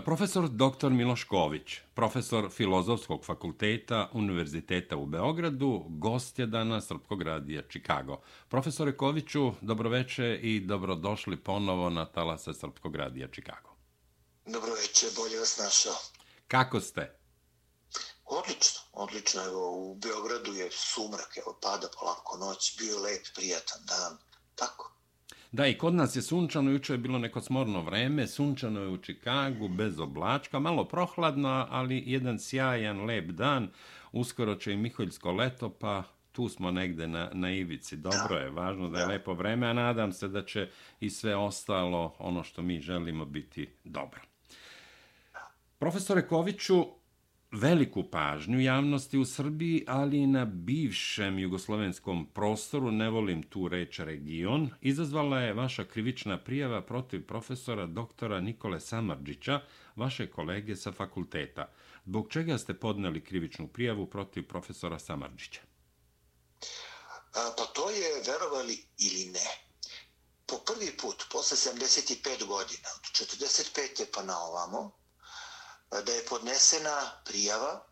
Profesor dr. Miloš Ković, profesor Filozofskog fakulteta Univerziteta u Beogradu, gost je danas Srpkog radija Čikago. Profesore Koviću, dobroveče i dobrodošli ponovo na talase Srpkog radija Čikago. Dobroveče, bolje vas našao. Kako ste? Odlično, odlično. Evo, u Beogradu je sumrak, evo, pada polako noć, bio lep, prijatan dan, tako. Da, i kod nas je sunčano, juče je bilo neko smorno vreme, sunčano je u Čikagu, bez oblačka, malo prohladno, ali jedan sjajan, lep dan. Uskoro će i Miholjsko leto, pa tu smo negde na, na ivici. Dobro je, važno da je lepo vreme, a nadam se da će i sve ostalo, ono što mi želimo, biti dobro. Profesore Koviću, veliku pažnju javnosti u Srbiji, ali i na bivšem jugoslovenskom prostoru, ne volim tu reč region, izazvala je vaša krivična prijava protiv profesora doktora Nikole Samarđića, vaše kolege sa fakulteta. Zbog čega ste podneli krivičnu prijavu protiv profesora Samarđića? Pa to je, verovali ili ne, po prvi put, posle 75 godina, od 45. pa na ovamo, da je podnesena prijava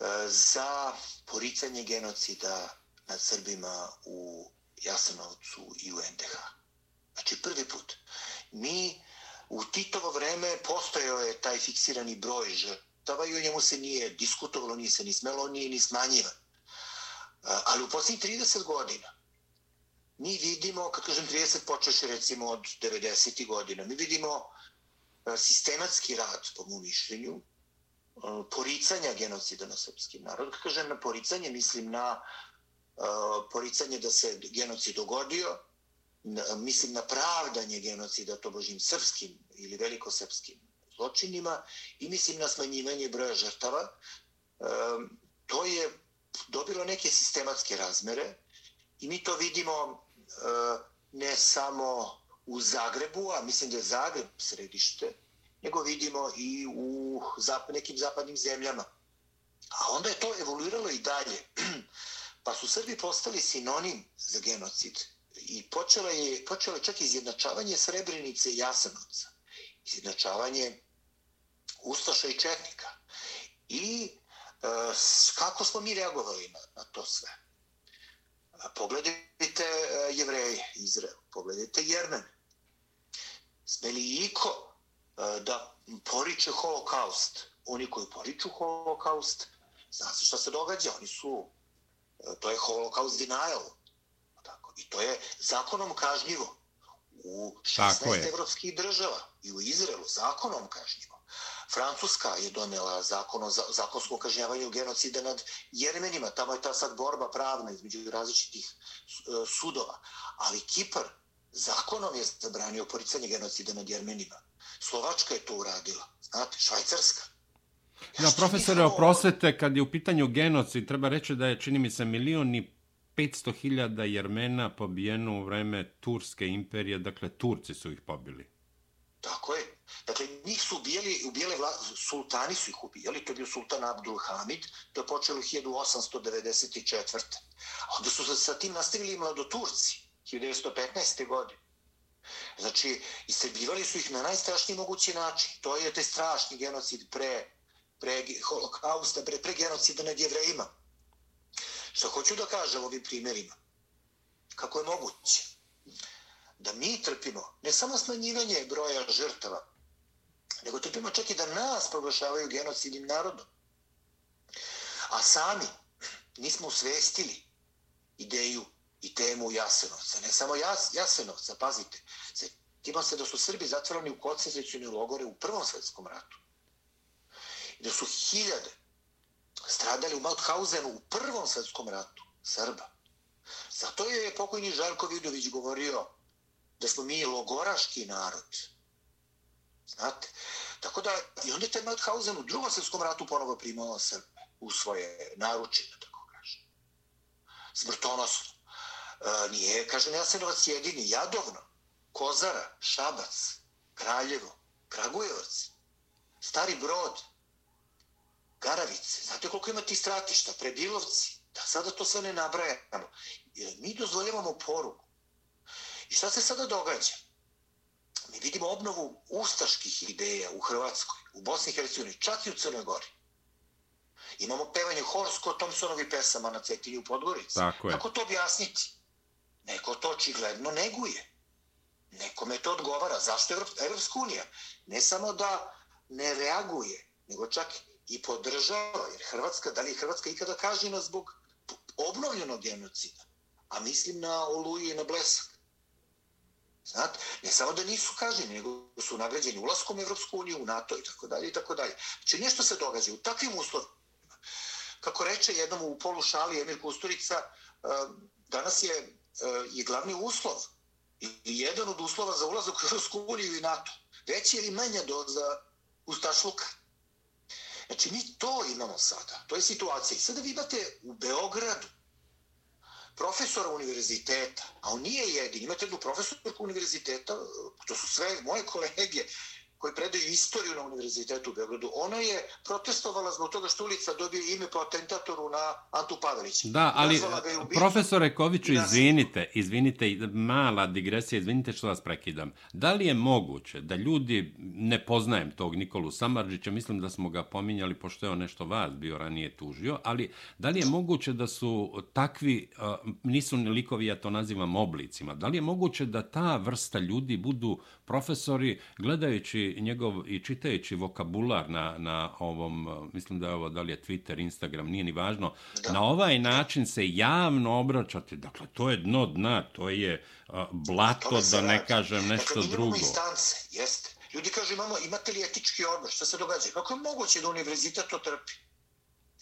e, za poricanje genocida nad Srbima u Jasenovcu i u NDH. Znači, prvi put. Mi u Titovo vreme postojao je taj fiksirani broj žrtava i o njemu se nije diskutovalo, nije se ni smelo, nije ni smanjivan. E, ali u posljednjih 30 godina mi vidimo, kad kažem 30 počeš recimo od 90. godina, mi vidimo E, sistematski rad, po mu mišljenju, e, poricanja genocida na srpski narod. Kad kažem na poricanje, mislim na e, poricanje da se genocid dogodio, mislim na pravdanje genocida tobožim srpskim ili velikosrpskim zločinima i mislim na smanjivanje broja žrtava. To je dobilo neke sistematske razmere i mi to vidimo ne samo u Zagrebu, a mislim da je Zagreb središte, nego vidimo i u zap nekim zapadnim zemljama. A onda je to evoluiralo i dalje. Pa su Srbi postali sinonim za genocid. I počelo je, počelo je čak izjednačavanje Srebrenice i Jasenovca. Izjednačavanje Ustaša i Četnika. I e, kako smo mi reagovali na, na to sve? Pogledajte e, jevreje, Izrael, pogledajte Jermene, sme li iko e, da poriče holokaust? Oni koji poriču holokaust, zna se šta se događa, oni su, e, to je holokaust denial. Tako. I to je zakonom kažnjivo u 16 evropskih država i u Izraelu zakonom kažnjivo. Francuska je donela zakon o zakonskom kažnjavanju genocida nad Jermenima. Tamo je ta sad borba pravna između različitih e, sudova. Ali Kipar zakonom je zabranio poricanje genocida nad Jermenima. Slovačka je to uradila. Znate, Švajcarska. Ja, no, profesore, oprostite, kad je u pitanju genocid, treba reći da je, čini mi se, milion i 500 hiljada Jermena pobijeno u vreme Turske imperije, dakle, Turci su ih pobili. Tako je. Dakle, njih su ubijali, ubijali vla... sultani su ih ubijali, to je bio sultan Abdul Hamid, to je počelo 1894. Onda su se sa tim nastavili mladoturci. 1915. godine. Znači, istrebljivali su ih na najstrašniji mogući način. To je te strašni genocid pre, pre holokausta, pre, pre genocida nad jevrejima. Što hoću da kažem ovim primjerima? Kako je moguće? Da mi trpimo ne samo smanjivanje broja žrtava, nego trpimo čak i da nas proglašavaju genocidnim narodom. A sami nismo usvestili ideju i temu Jasenovca. Ne samo Jas, Jasenovca, pazite. Tima se da su Srbi zatvorani u koncentracijone logore u Prvom svjetskom ratu. I da su hiljade stradali u Mauthausenu u Prvom svjetskom ratu Srba. Zato je pokojni Žarko Vidović govorio da smo mi logoraški narod. Znate? Tako da, i onda je taj Mauthausen u drugom svjetskom ratu ponovo primao Srbe u svoje naručine, tako kažem. Smrtonosno nije, kaže Jasenovac jedini, Jadovno, Kozara, Šabac, Kraljevo, Kragujevac, Stari Brod, Garavice, znate koliko ima ti stratišta, Predilovci, da sada to sve ne nabrajamo. Mi dozvoljavamo poruku. I šta se sada događa? Mi vidimo obnovu ustaških ideja u Hrvatskoj, u Bosni i Hercegovini, čak i u Crnoj Gori. Imamo pevanje Horsko Thompsonovi pesama na Cetinju u Podgorici. Tako je. Kako to objasniti? Neko to očigledno neguje. Nekome to odgovara. Zašto Evropska unija? Ne samo da ne reaguje, nego čak i podržava. Jer Hrvatska, da li je Hrvatska ikada kažnjena zbog obnovljenog genocida? A mislim na Oluji i na Blesak. Znate, ne samo da nisu kažnjeni, nego su nagrađeni ulaskom u Evropsku uniju, u NATO i tako dalje i tako dalje. Znači nešto se događa u takvim uslovima. Kako reče jednom u polu šali Emir Kusturica, ehm, danas je, je glavni uslov i jedan od uslova za ulazak u Evropsku uniju i NATO. Veći ili manja doza ustašluka. Znači, mi to imamo sada. To je situacija. I sada vi imate u Beogradu profesora univerziteta, a on nije jedin, imate jednu profesorku univerziteta, to su sve moje kolege, koji predaju istoriju na Univerzitetu u Beogradu, ona je protestovala zbog toga što ulica dobije ime po atentatoru na Antu Pavelića. Da, ali profesore Koviću, izvinite, izvinite, mala digresija, izvinite što vas prekidam. Da li je moguće da ljudi, ne poznajem tog Nikolu Samarđića, mislim da smo ga pominjali, pošto je on nešto vas bio ranije tužio, ali da li je moguće da su takvi, nisu ni likovi, ja to nazivam oblicima, da li je moguće da ta vrsta ljudi budu profesori, gledajući njegov i čitajući vokabular na, na ovom, mislim da je ovo, da li je Twitter, Instagram, nije ni važno, da. na ovaj način se javno obraćati, dakle, to je dno dna, to je uh, blato, da ne kažem nešto dakle, drugo. Dakle, instance, jeste. Ljudi kažu, imamo, imate li etički odbor, što se događa? Kako je moguće da univerzitet to trpi?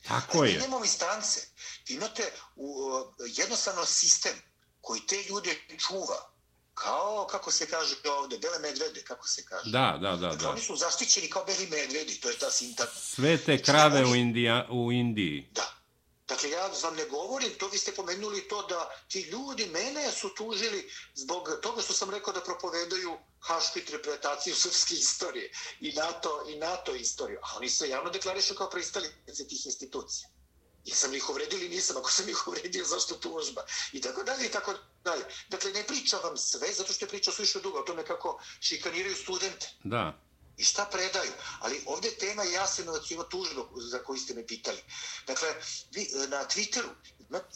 Tako je. Imamo instance. Imate u, uh, jednostavno sistem koji te ljude čuva kao, kako se kaže ovde, bele medvede, kako se kaže. Da, da, da. Dakle, da. oni su zaštićeni kao beli medvedi, to je ta sintagma. Sve te krave oni... u, Indija, u Indiji. Da. Dakle, ja vam ne govorim, to vi ste pomenuli to da ti ljudi mene su tužili zbog toga što sam rekao da propovedaju hašku interpretaciju srpske istorije i NATO, i NATO istoriju. A oni se javno deklarišu kao pristalice tih institucija. Jesam li ih uvredio nisam? Ako sam ih uvredio, zašto tužba? I tako dalje, i tako dalje. Dakle, ne pričam vam sve, zato što je pričao su više dugo o tome kako šikaniraju studente. Da. I šta predaju. Ali ovdje tema je Jasenovac i ova tužba za koju ste me pitali. Dakle, vi na Twitteru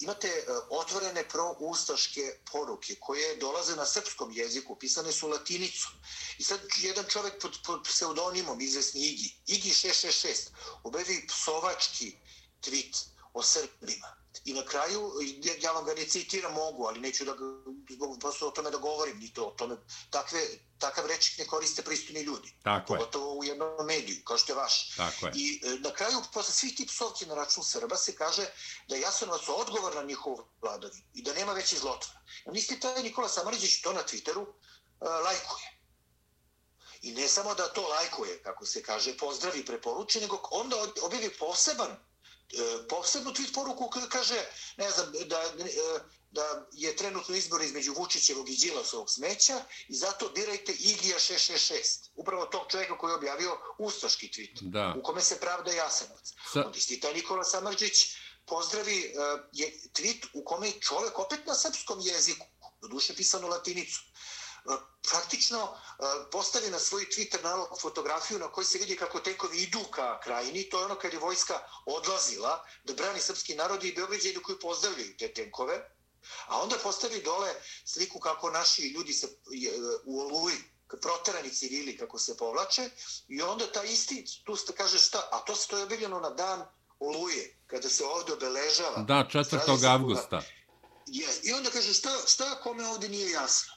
imate e, otvorene proustaške poruke koje dolaze na srpskom jeziku, pisane su latinicom. I sad jedan čovjek pod, pod pseudonimom, izvesni Igi, Igi 666, obevi psovački tweet o Srbima. I na kraju, ja vam ga ne citiram, mogu, ali neću da prosto o tome da govorim, ni to o tome. Takve, takav rečik ne koriste pristojni ljudi. Tako je. Pogotovo u jednom mediju, kao što je vaš. Tako je. I e, na kraju, posle svih tih psovki na račun Srba, se kaže da je Jasanovac odgovor na njihovu vladavi i da nema veći zlotvora. Ja mislim, taj Nikola Samariđić to na Twitteru uh, lajkuje. I ne samo da to lajkuje, kako se kaže, pozdravi preporuči, nego onda objavi poseban E, posebnu tweet poruku kaže, ne znam, da, e, da je trenutno izbor između Vučićevog i Đilasovog smeća i zato birajte Igija 666. Upravo tog čovjeka koji je objavio ustaški tweet, da. u kome se pravda Jasenovac. Sa... Onda isti taj Nikola Samarđić pozdravi uh, je tweet u kome je čovjek opet na srpskom jeziku, do duše pisano latinicu, praktično postavi na svoj Twitter nalog fotografiju na kojoj se vidi kako tenkovi idu ka krajini. To je ono kad je vojska odlazila da brani srpski narod i Beograđani koji pozdravljaju te tenkove. A onda postavi dole sliku kako naši ljudi se u Oluji proterani civili kako se povlače i onda ta isti, tu se kaže šta, a to se to je objavljeno na dan Oluje, kada se ovdje obeležava. Da, 4. avgusta. Je, I onda kaže šta, šta kome ovdje nije jasno.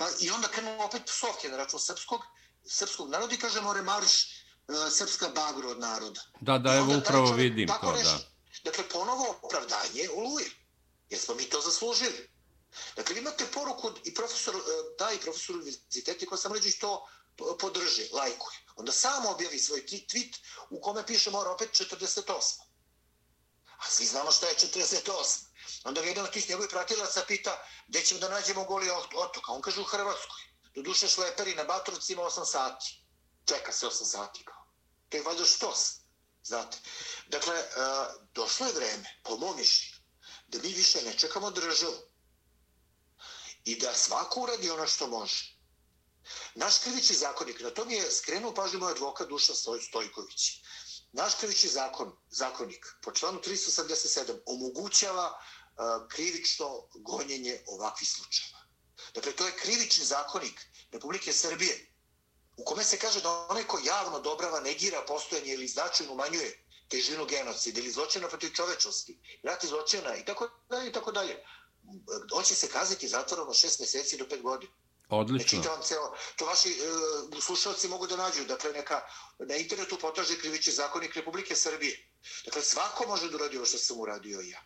Pa, I onda krenu opet psovke na račun srpskog, srpskog naroda i kažemo remariš uh, srpska bagro od naroda. Da, da, evo upravo čovjek, vidim to, reši. da. Dakle, ponovo opravdanje uluje. Jer smo mi to zaslužili. Dakle, imate poruku i profesor, uh, da i profesor univerziteti koji sam ređi to podrži, lajkuje. Onda sam objavi svoj tweet u kome piše mora opet 48. A svi znamo šta je 48. Onda ga jedan od tih njegovih pratilaca pita gdje ćemo da nađemo goli otok. A on kaže u Hrvatskoj. Do duše šleperi na Batrovcima 8 sati. Čeka se 8 sati kao. To je valjda štos. Znate. Dakle, e, došlo je vreme, po mom mišljenju, da mi više ne čekamo državu. I da svako uradi ono što može. Naš krivični zakonik, na to mi je skrenuo pažnju moj advokat Duša Stojković. Naš krivični zakon, zakonik po članu 387 omogućava uh, krivično gonjenje ovakvih slučajeva. Dakle, to je krivični zakonik Republike Srbije u kome se kaže da onaj ko javno dobrava, negira postojanje ili značajno umanjuje težinu genocida ili zločina protiv čovečnosti, rati zločina i tako dalje i tako dalje. On će se kazati zatvorom od šest meseci do pet godina. Pa odlično. Ne čitam ceo, to vaši uh, slušalci mogu da nađu, dakle neka na internetu potraže krivići zakonik Republike Srbije. Dakle, svako može da uradi ovo što sam uradio ja.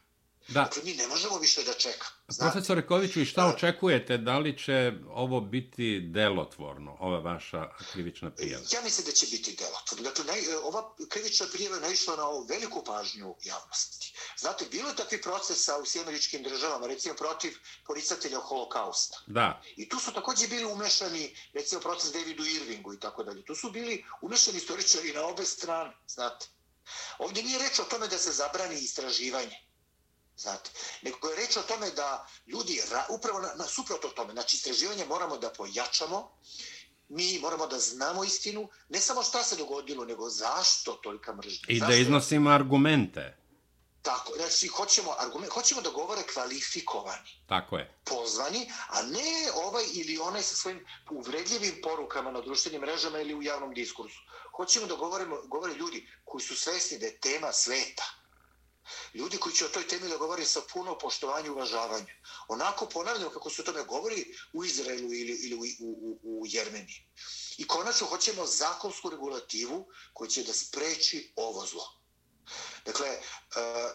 Da. Dakle, mi ne možemo više da čekamo. Profesor Koviću, i šta očekujete? Da li će ovo biti delotvorno, ova vaša krivična prijava? Ja mislim da će biti delotvorno. Dakle, naj, ova krivična prijava je naišla na ovu veliku pažnju javnosti. Znate, bilo je takvi procesa u sjemeričkim državama, recimo protiv policatelja holokausta. Da. I tu su također bili umešani, recimo, proces Davidu Irvingu i tako dalje. Tu su bili umešani istoričari na obe strane, znate. Ovdje nije reč o tome da se zabrani istraživanje. Znate, nego je reč o tome da ljudi, upravo na, na suprotno tome, znači istraživanje moramo da pojačamo, mi moramo da znamo istinu, ne samo šta se dogodilo, nego zašto tolika mržnja. I zašto? da iznosimo argumente. Tako, znači hoćemo, argument, hoćemo da govore kvalifikovani. Tako je. Pozvani, a ne ovaj ili onaj sa svojim uvredljivim porukama na društvenim mrežama ili u javnom diskursu. Hoćemo da govorimo, govore ljudi koji su svesni da je tema sveta Ljudi koji će o toj temi da govori sa puno poštovanja i uvažavanja. Onako ponavljamo kako se o tome govori u Izraelu ili, ili u, u, u Jermeniji. I konačno hoćemo zakonsku regulativu koja će da spreči ovo zlo. Dakle, e,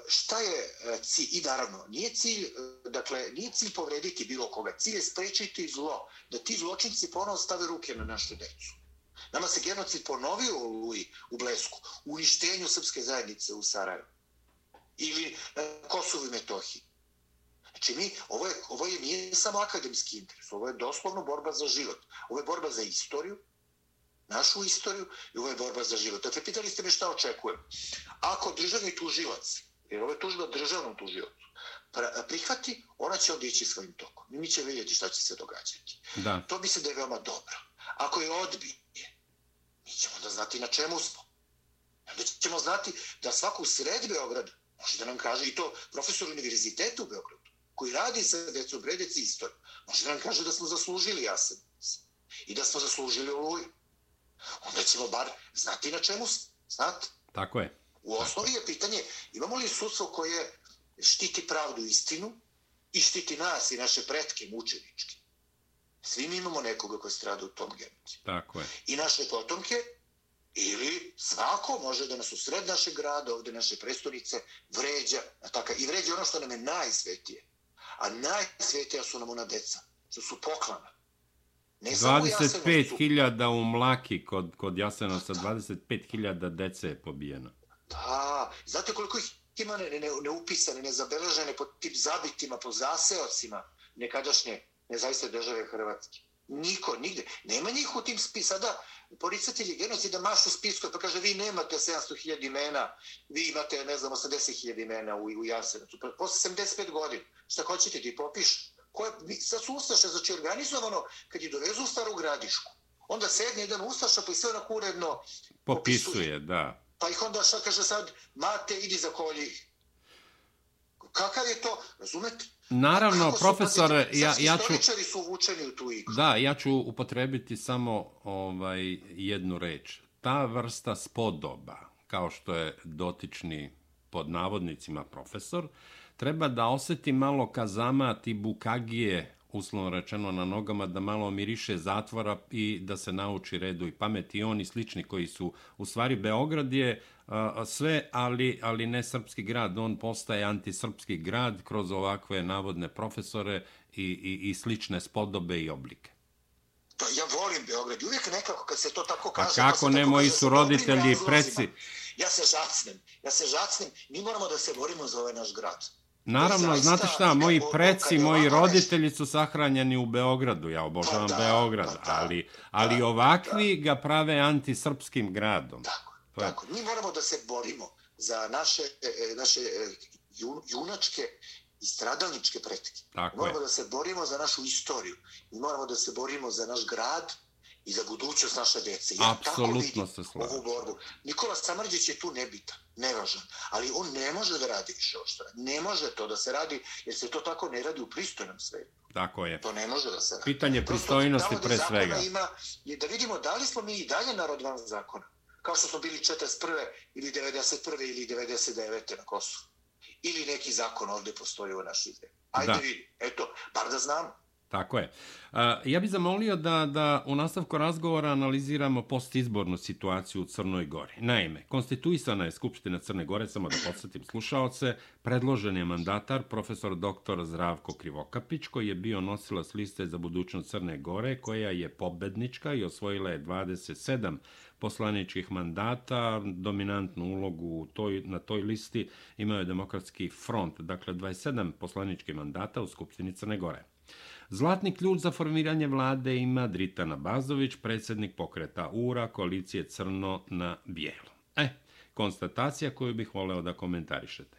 šta je e, cilj? I naravno, nije cilj, e, dakle, nije cilj povrediti bilo koga. Cilj je sprečiti zlo. Da ti zločinci ponovo stave ruke na našu decu. Nama se genocid ponovio u Luji, u Blesku, u uništenju srpske zajednice u Sarajevu ili na Kosovu i Metohiji. Znači mi, ovo je, ovo je nije samo akademski interes, ovo je doslovno borba za život. Ovo je borba za istoriju, našu istoriju i ovo je borba za život. Dakle, pitali ste me šta očekujem. Ako državni tužilac, jer ovo je tužba državnom tužilacu, prihvati, ona će odići svojim tokom. Mi će vidjeti šta će se događati. Da. To misle da je veoma dobro. Ako je odbije, mi ćemo da znati na čemu smo. Onda ćemo znati da svaku sred Beograda Može da nam kaže i to profesor univerziteta u Beogradu, koji radi sa decom Bredeci istoriju. Može da nam kaže da smo zaslužili Jasenic i da smo zaslužili Oluju. Onda ćemo bar znati na čemu znate. Tako je. U osnovi je pitanje, imamo li sudstvo koje štiti pravdu istinu i štiti nas i naše pretke mučenički. Svi mi imamo nekoga koji strada u tom genocidu. Tako je. I naše potomke Ili svako može da nas u sred našeg grada, ovde naše prestonice, vređa taka, i vređa ono što nam je najsvetije. A najsvetija su nam ona deca, što su poklana. 25.000 u Mlaki kod, kod Jasenovca, 25.000 dece je pobijeno. Da, znate koliko ih ima ne, ne, neupisane, nezabeležene po tip zabitima, po zaseocima nekadašnje nezavisne države Hrvatske. Niko, nigde. Nema njih u tim spi. Sada poricatelji genocida mašu spisku pa kaže vi nemate 700.000 imena, vi imate, ne znam, 80.000 imena u, u Jasenovcu. Pa posle 75 godina, šta hoćete ti popiš? Koje, sad su Ustaše, znači organizovano, kad je dovezu u staru gradišku, onda sedne jedan Ustaša pa i sve onako uredno popisuje. popisuje. da. Pa ih onda šta kaže sad, mate, idi za kolji. Kakav je to, razumete? Naravno, profesor, ja, ja ću... su uvučeni u tu igru. Da, ja ću upotrebiti samo ovaj jednu reč. Ta vrsta spodoba, kao što je dotični pod navodnicima profesor, treba da oseti malo kazama ti bukagije, uslovno rečeno na nogama, da malo miriše zatvora i da se nauči redu i pameti. I oni slični koji su, u stvari, Beograd je sve, ali, ali ne srpski grad. On postaje antisrpski grad kroz ovakve navodne profesore i, i, i slične spodobe i oblike. Pa ja volim Beograd. Uvijek nekako kad se to tako kaže... Pa kako ne, moji su roditelji, preci... Ja se žacnem. Ja se žacnem. Mi moramo da se borimo za ovaj naš grad. Naravno, znate šta, moji preci, moji roditelji su sahranjeni u Beogradu, ja obožavam pa da, Beograd, pa da, ali, ali da, ovakvi da. ga prave antisrpskim gradom. Tako. Pa. Tako, mi moramo da se borimo za naše, e, e, naše e, junačke i stradalničke pretke. Tako moramo je. da se borimo za našu istoriju. Mi moramo da se borimo za naš grad i za budućnost naše djece. Ja Apsolutno se slažem. Ovu borbu. Nikola Samrđić je tu nebitan, nevažan, ali on ne može da radi više što Ne može to da se radi, jer se to tako ne radi u pristojnom svetu. Tako je. To ne može da se radi. Pitanje pristojnosti pre svega. Ima, je da vidimo da li smo mi i dalje narod van zakona. Kao što smo bili 41. ili 91. ili 99. na Kosovu. Ili neki zakon ovdje postoji u našoj zemlji. Ajde da. vidi. Eto, bar da znamo. Tako je. Ja bih zamolio da, da u nastavku razgovora analiziramo postizbornu situaciju u Crnoj Gori. Naime, konstituisana je Skupština Crne Gore, samo da podsjetim slušaoce, predložen je mandatar profesor dr. Zdravko Krivokapić, koji je bio nosilac liste za budućnost Crne Gore, koja je pobednička i osvojila je 27 poslaničkih mandata, dominantnu ulogu toj, na toj listi imao je demokratski front, dakle 27 poslaničkih mandata u Skupštini Crne Gore. Zlatni ključ za formiranje vlade ima Dritana Bazović, predsjednik pokreta URA, koalicije Crno na bijelo. E, konstatacija koju bih voleo da komentarišete.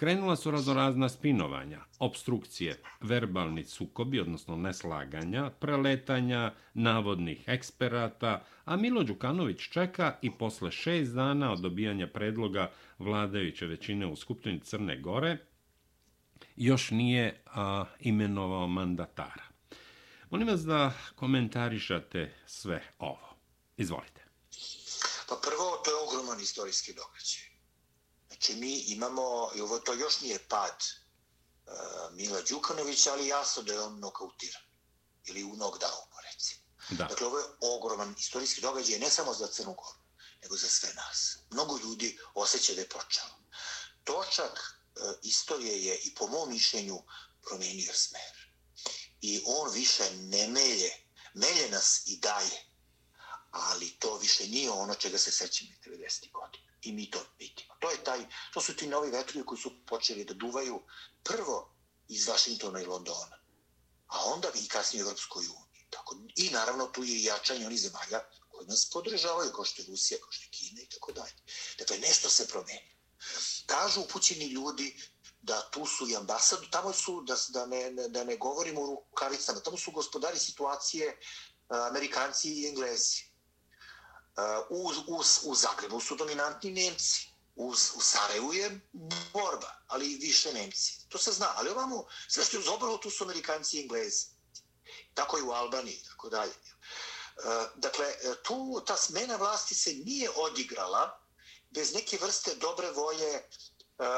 Krenula su razorazna spinovanja, obstrukcije, verbalni sukobi, odnosno neslaganja, preletanja navodnih eksperata, a Milo Đukanović čeka i posle šest dana od dobijanja predloga vladajuće većine u Skupštini Crne Gore još nije a, imenovao mandatara. Molim vas da komentarišate sve ovo. Izvolite. Pa prvo, to je ogroman istorijski događaj. Znači, mi imamo, i ovo to još nije pad uh, Mila Đukanovića, ali jasno da je on nokautiran. Ili u knockdownu, recimo. Da. Dakle, ovo je ogroman istorijski događaj, ne samo za Crnu Goru, nego za sve nas. Mnogo ljudi osjeća da je počelo. Točak E, istorije je i po mom mišljenju promijenio smer. I on više ne melje, melje nas i daje, ali to više nije ono čega se sećamo 90. godina. I mi to vidimo. To, je taj, to su ti novi vetrovi koji su počeli da duvaju prvo iz Vašingtona i Londona, a onda i kasnije u Evropskoj uniji. Tako, I naravno tu je i jačanje onih zemalja koji nas podržavaju, kao što je Rusija, kao što je Kina i tako dalje. Dakle, nešto se promeni kažu upućeni ljudi da tu su i ambasadu, tamo su, da, da, ne, da ne govorimo o rukavicama, tamo su gospodari situacije Amerikanci i Englezi. Eh, u, u, u Zagrebu su dominantni Nemci. U, u Sarajevu je borba, ali i više Nemci. To se zna, ali ovamo, sve što je uz obrlo, tu su Amerikanci i Englezi. Tako i u Albaniji, tako dalje. Eh, dakle, eh, tu ta smena vlasti se nije odigrala bez neke vrste dobre volje e,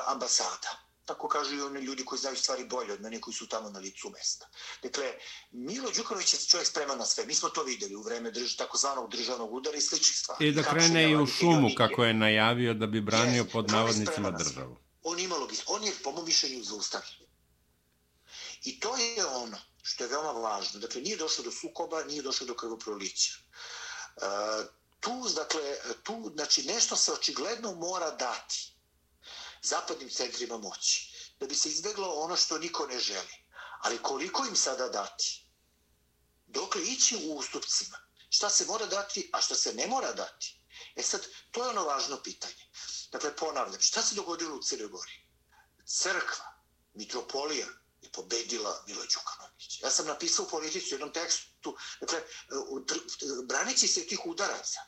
ambasada. Tako kažu i oni ljudi koji znaju stvari bolje od mene koji su tamo na licu mesta. Dakle, Milo Đukanović je čovjek spreman na sve. Mi smo to videli u vreme drž, takozvanog državnog udara i sličnih stvari. I da krene i u šumu, kako je najavio da bi branio pod navodnicima državu. On ima logist. On je, po mom mišljenju, zaustavljen. I to je ono što je veoma važno. Dakle, nije došlo do sukoba, nije došlo do krvoprolića. Uh, tu, dakle, tu, znači, nešto se očigledno mora dati zapadnim centrima moći, da bi se izbeglo ono što niko ne želi. Ali koliko im sada dati? Dokle ići u ustupcima? Šta se mora dati, a šta se ne mora dati? E sad, to je ono važno pitanje. Dakle, ponavljam, šta se dogodilo u Crnoj Gori? Crkva, mitropolija je pobedila Milo Đukanović. Ja sam napisao u politici u jednom tekstu, dakle, branići se tih udaraca,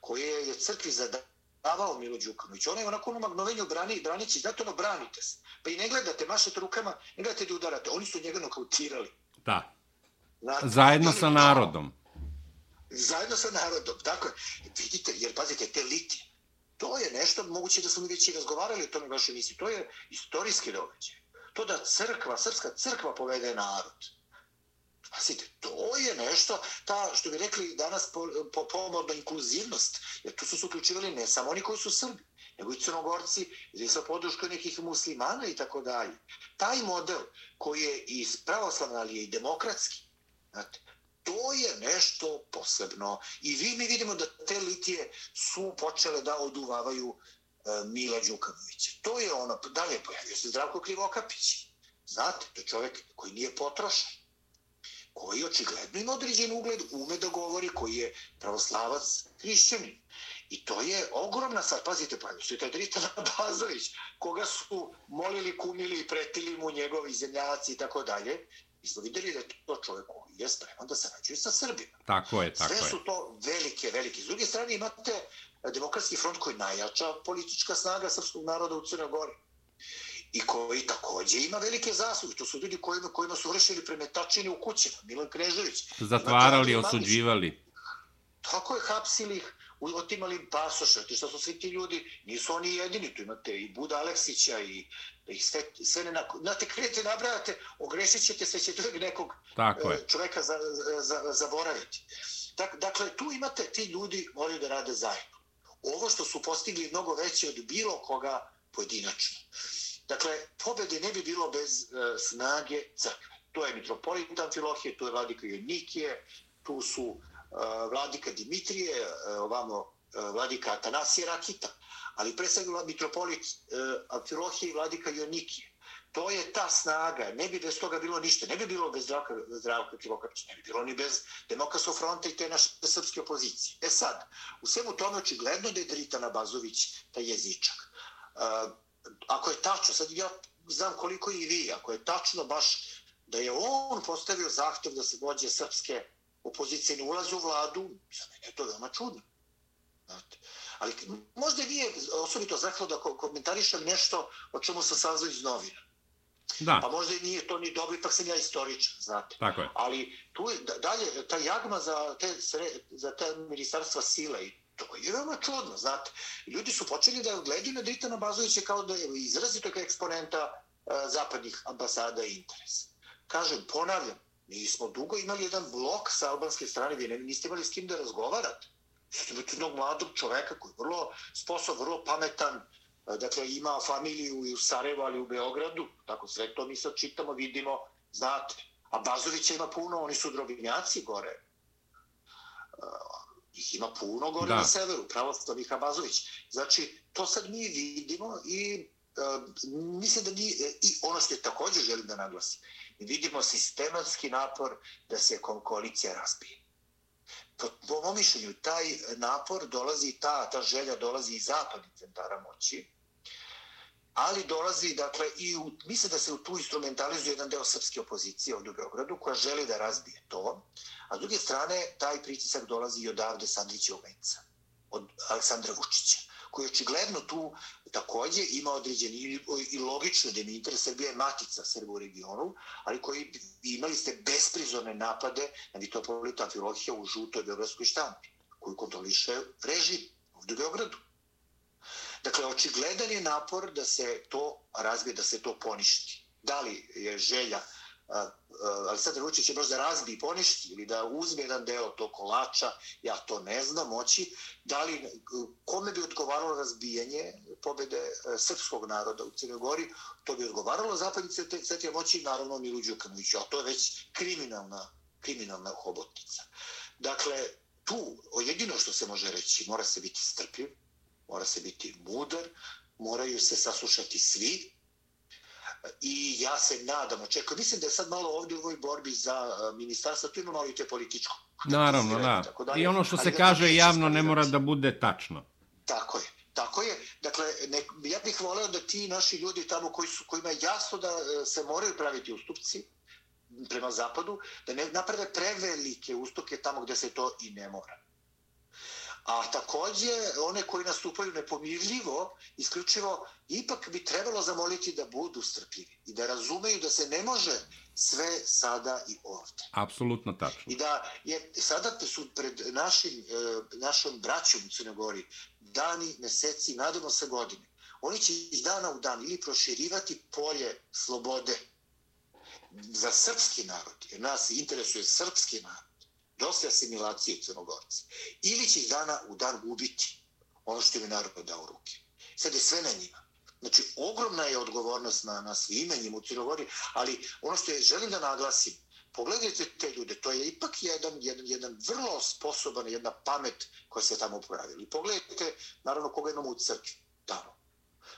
koje je crkvi zadavao Milo Đukanović. Ona je onako ono magnovenju brani, branići, zato ono branite se. Pa i ne gledate, mašete rukama, ne gledate da udarate. Oni su njega nokautirali. Da. Znate, Zajedno sa narodom. Zajedno sa narodom, tako je. Vidite, jer pazite, te litije, to je nešto, moguće da smo mi već i razgovarali o tome vašoj misli, to je istorijski događaj. To da crkva, srpska crkva povede narod. Pazite, to je nešto, ta, što bi rekli danas, po, po, pomorna inkluzivnost, jer tu su se uključivali ne samo oni koji su Srbi, nego i crnogorci, ili sa podruškoj nekih muslimana i tako dalje. Taj model koji je i pravoslavna, ali je i demokratski, znate, to je nešto posebno. I vi mi vidimo da te litije su počele da oduvavaju e, Mila Đukanovića. To je ono, dalje pojavio se Zdravko Krivokapić. Znate, to je čovjek koji nije potrošen koji očigledno ima određen ugled, ume da govori, koji je pravoslavac hrišćanin. I to je ogromna stvar. Pazite, pa što je taj Dritan Bazović, koga su molili, kumili i pretili mu njegovi zemljaci i tako dalje. Mi smo vidjeli da je to čovjek koji je spreman da se rađuje sa Srbima. Tako je, tako Sve je. su to velike, velike. S druge strane imate demokratski front koji je najjača politička snaga srpskog naroda u Crnoj Gori i koji takođe ima velike zasluge. To su ljudi kojima, kojima su vršili premetačine u kućima. Milan Knežević. Zatvarali, osuđivali. Tako je, hapsili ih, otimali im pasoše, ti što su svi ti ljudi, nisu oni jedini, tu imate i Buda Aleksića i, i sve, sve ne, znate, krenete, nabrajate, ogrešit ćete se, ćete uvijek nekog Tako e, je. čoveka za, za, zaboraviti. Dak, dakle, tu imate, ti ljudi moraju da rade zajedno. Ovo što su postigli mnogo veće od bilo koga pojedinačno. Dakle, pobede ne bi bilo bez e, snage crkve. To je mitropolit Filohije, tu je vladika Jonikije, tu su e, vladika Dimitrije, e, ovamo e, vladika Atanasije Rakita, ali pre svega mitropolit e, Amfilohije i vladika Jonikije. To je ta snaga, ne bi bez toga bilo ništa, ne bi bilo bez Zdravka, Zdravka Krivokapića, ne bi bilo ni bez Demokratskog fronta i te naše srpske opozicije. E sad, u svemu tome očigledno da je Dritana Bazović taj jezičak. E, ako je tačno, sad ja znam koliko i vi, ako je tačno baš da je on postavio zahtev da se vođe srpske opozicije ne ulaze u vladu, za mene je to veoma čudno. Znate. Ali možda nije osobito zahvalno da ko- komentarišem nešto o čemu sam saznao iz novina. Da, Pa možda i nije to ni dobro, ipak sam ja istoričan, znate. tako je. Ali tu je, da- dalje, ta jagma za te, za te ministarstva sile i to je veoma čudno, znate. Ljudi su počeli da gledaju na Dritana Bazovića kao da je izrazito kao eksponenta e, zapadnih ambasada i interesa. Kažem, ponavljam, mi smo dugo imali jedan blok sa albanske strane vi ne, niste imali s kim da razgovarate. Ste imate jednog mladog čoveka koji je vrlo sposob, vrlo pametan, e, dakle ima familiju i u Sarajevu, ali i u Beogradu, tako sve to mi sad čitamo, vidimo, znate. A Bazovića ima puno, oni su drobinjaci gore. E, Ih ima puno gore Da. na severu, pravoslavnih Abazović. Znači, to sad mi vidimo i uh, mislim da ni, i ono što je također želim da naglasim, vidimo sistematski napor da se ko- koalicija razbije. Po, po mom mišljenju, taj napor dolazi, ta, ta želja dolazi iz zapadnih centara moći, ali dolazi, dakle, i u, misle da se u tu instrumentalizuje jedan deo srpske opozicije ovdje u Beogradu, koja želi da razbije to, a s druge strane, taj pritisak dolazi i odavde Sandrićevog venca, od Aleksandra Vučića, koji očigledno tu takođe ima određen i, i logično da mi interes Srbije je matica Srba u regionu, ali koji imali ste besprizorne napade na mitropolita Filohija u žutoj beogradskoj štampi, koju kontroliše režim ovdje u Beogradu. Dakle, očigledan je napor da se to razbije, da se to poništi. Da li je želja Aleksandar Vučić je možda razbi i poništi ili da uzme jedan deo tog kolača, ja to ne znam moći, da li, kome bi odgovaralo razbijanje pobede e, srpskog naroda u Crnoj Gori, to bi odgovaralo zapadni centri moći, naravno Milu Đukanoviću, a to je već kriminalna, kriminalna hobotnica. Dakle, tu, jedino što se može reći, mora se biti strpljiv, mora se biti mudar, moraju se saslušati svi, i ja se nadam, očekujem, mislim da je sad malo ovdje u ovoj borbi za uh, ministarstvo, tu ima malo i te političko. Naravno, da. I ono što se kaže javno ne mora da bude tačno. Tako je. Tako je. Dakle, ne, ja bih voleo da ti naši ljudi tamo koji su, kojima je jasno da e, se moraju praviti ustupci prema zapadu, da ne naprave prevelike ustupke tamo gdje se to i ne mora. A takođe, one koji nastupaju nepomirljivo, isključivo, ipak bi trebalo zamoliti da budu strpljivi i da razumeju da se ne može sve sada i ovde. Apsolutno tačno. I da je sada su pred našim, našom braćom u Crnogori dani, meseci, nadamo se godine. Oni će iz dana u dan ili proširivati polje slobode za srpski narod, jer nas interesuje srpski narod, dosta asimilacije Crnogorci. Ili će ih dana u dan gubiti ono što im je narod dao u ruke. Sad je sve na njima. Znači, ogromna je odgovornost na, na svime njima u Crnogori, ali ono što je, želim da naglasim, pogledajte te ljude, to je ipak jedan, jedan, jedan vrlo sposoban, jedna pamet koja se tamo pojavila. I Pogledajte, naravno, koga imamo u crkvi tamo.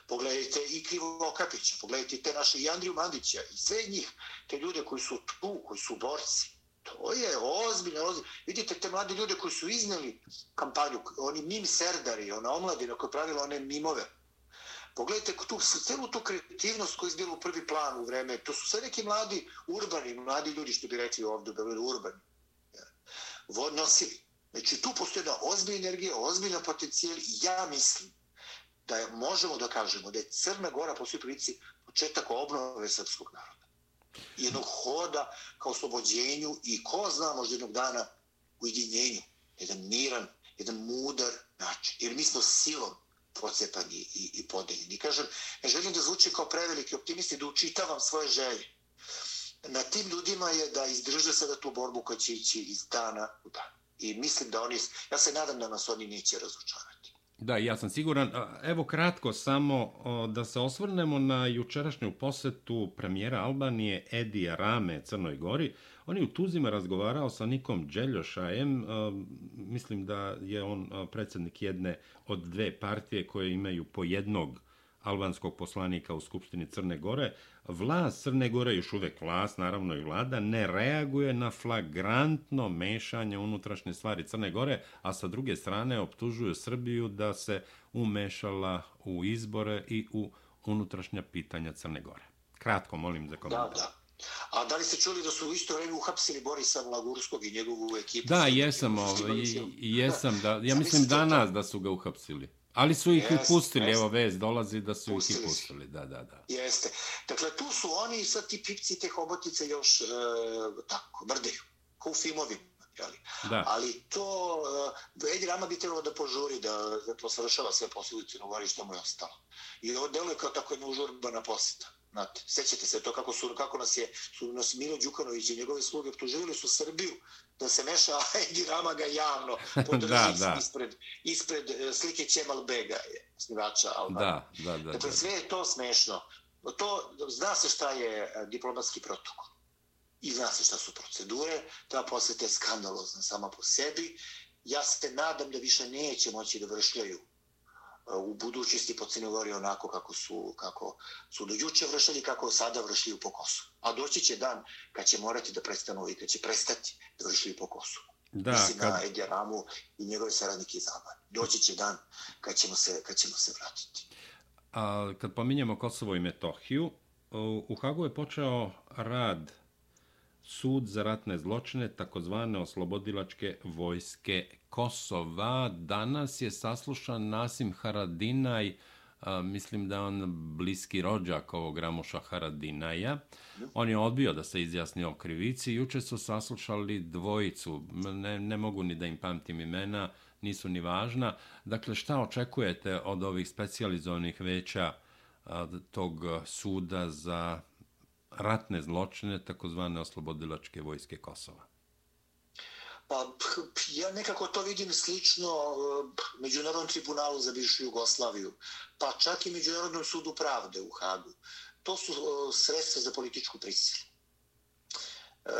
Pogledajte i Krivo Okapića, pogledajte te naše i Andriju Mandića i sve njih, te ljude koji su tu, koji su borci. To je ozbiljno, ozbiljno. Vidite te mladi ljude koji su izneli kampanju, oni mim serdari, ona omladina koja je pravila one mimove. Pogledajte tu, celu tu kreativnost koja je izbila u prvi plan u vreme. To su sve neki mladi, urbani, mladi ljudi, što bi rekli ovdje, bili urbani. Vod nosili. Znači, tu postoje jedna ozbiljna energija, ozbiljna potencijal i ja mislim da je, možemo da kažemo da je Crna Gora po svoj prilici početak obnove srpskog naroda. Jednog hoda ka oslobođenju i ko zna možda jednog dana u. Jedan miran, jedan mudar način. Jer mi smo silom procepani i, i podeljeni. Kažem, ne želim da zvuči kao preveliki optimisti, da učitavam svoje želje. Na tim ljudima je da izdrže sada tu borbu koja će ići iz dana u dan. I mislim da oni, ja se nadam da nas oni neće razočarati. Da, ja sam siguran. Evo kratko samo da se osvrnemo na jučerašnju posetu premijera Albanije Edija Rame Crnoj Gori. On je u Tuzima razgovarao sa Nikom Đeljošajem. Mislim da je on predsjednik jedne od dve partije koje imaju po jednog albanskog poslanika u Skupštini Crne Gore. Vlast Crne Gore, još uvek vlast, naravno i vlada, ne reaguje na flagrantno mešanje unutrašnje stvari Crne Gore, a sa druge strane optužuju Srbiju da se umešala u izbore i u unutrašnja pitanja Crne Gore. Kratko, molim za komentar. Da, da. A da li ste čuli da su u isto vreme uhapsili Borisa Vlagurskog i njegovu ekipu? Da, jesam, ovaj, jesam, da, ja mislim danas da su ga uhapsili. Ali su ih jeste, pustili, jeste. evo vez dolazi da su pustili ih pustili, da, da, da. Jeste. Dakle, tu su oni, sad ti pipci te hobotice još e, tako, mrdeju, kao u filmovima. Jeli? Da. Ali to, uh, Edi Rama bi trebalo da požuri, da, da to savršava sve posljedice, no govori što mu je ostalo. I ovo deluje kao tako jedna užurbana posjeta. Znate, sećate se to kako, su, kako nas je su nas Milo Đukanović i njegove sluge optuživali su Srbiju da se meša, Edi Rama ga javno podrži da, da. ispred, ispred e, slike Čemal Bega, snivača Albana. Da, da, da. Dakle, sve je to smešno. To, zna se šta je e, diplomatski protokol. I zna se šta su procedure. Ta posveta je skandalozna sama po sebi. Ja se nadam da više neće moći da vršljaju u budućnosti po Crnogori onako kako su, kako su do juče vršili, kako sada vršili po kosu. A doći će dan kad će morati da prestanu i kad će prestati da vršili po kosu. Da, Mislim kad... na Edija Ramu i njegove saradnike iz Albanije. Doći će dan kad ćemo se, kad ćemo se vratiti. A kad pominjamo Kosovo i Metohiju, u Hagu je počeo rad sud za ratne zločine, takozvane oslobodilačke vojske Kosova. Danas je saslušan Nasim Haradinaj, a, mislim da on bliski rođak ovog Ramoša Haradinaja. On je odbio da se izjasni o krivici. Juče su saslušali dvojicu, ne, ne mogu ni da im pamtim imena, nisu ni važna. Dakle, šta očekujete od ovih specializovanih veća a, tog suda za ratne zločine, takozvane oslobodilačke vojske Kosova? Pa, ja nekako to vidim slično e, Međunarodnom tribunalu za bivšu Jugoslaviju, pa čak i Međunarodnom sudu pravde u Hagu. To su e, sredstva za političku prisilu. E,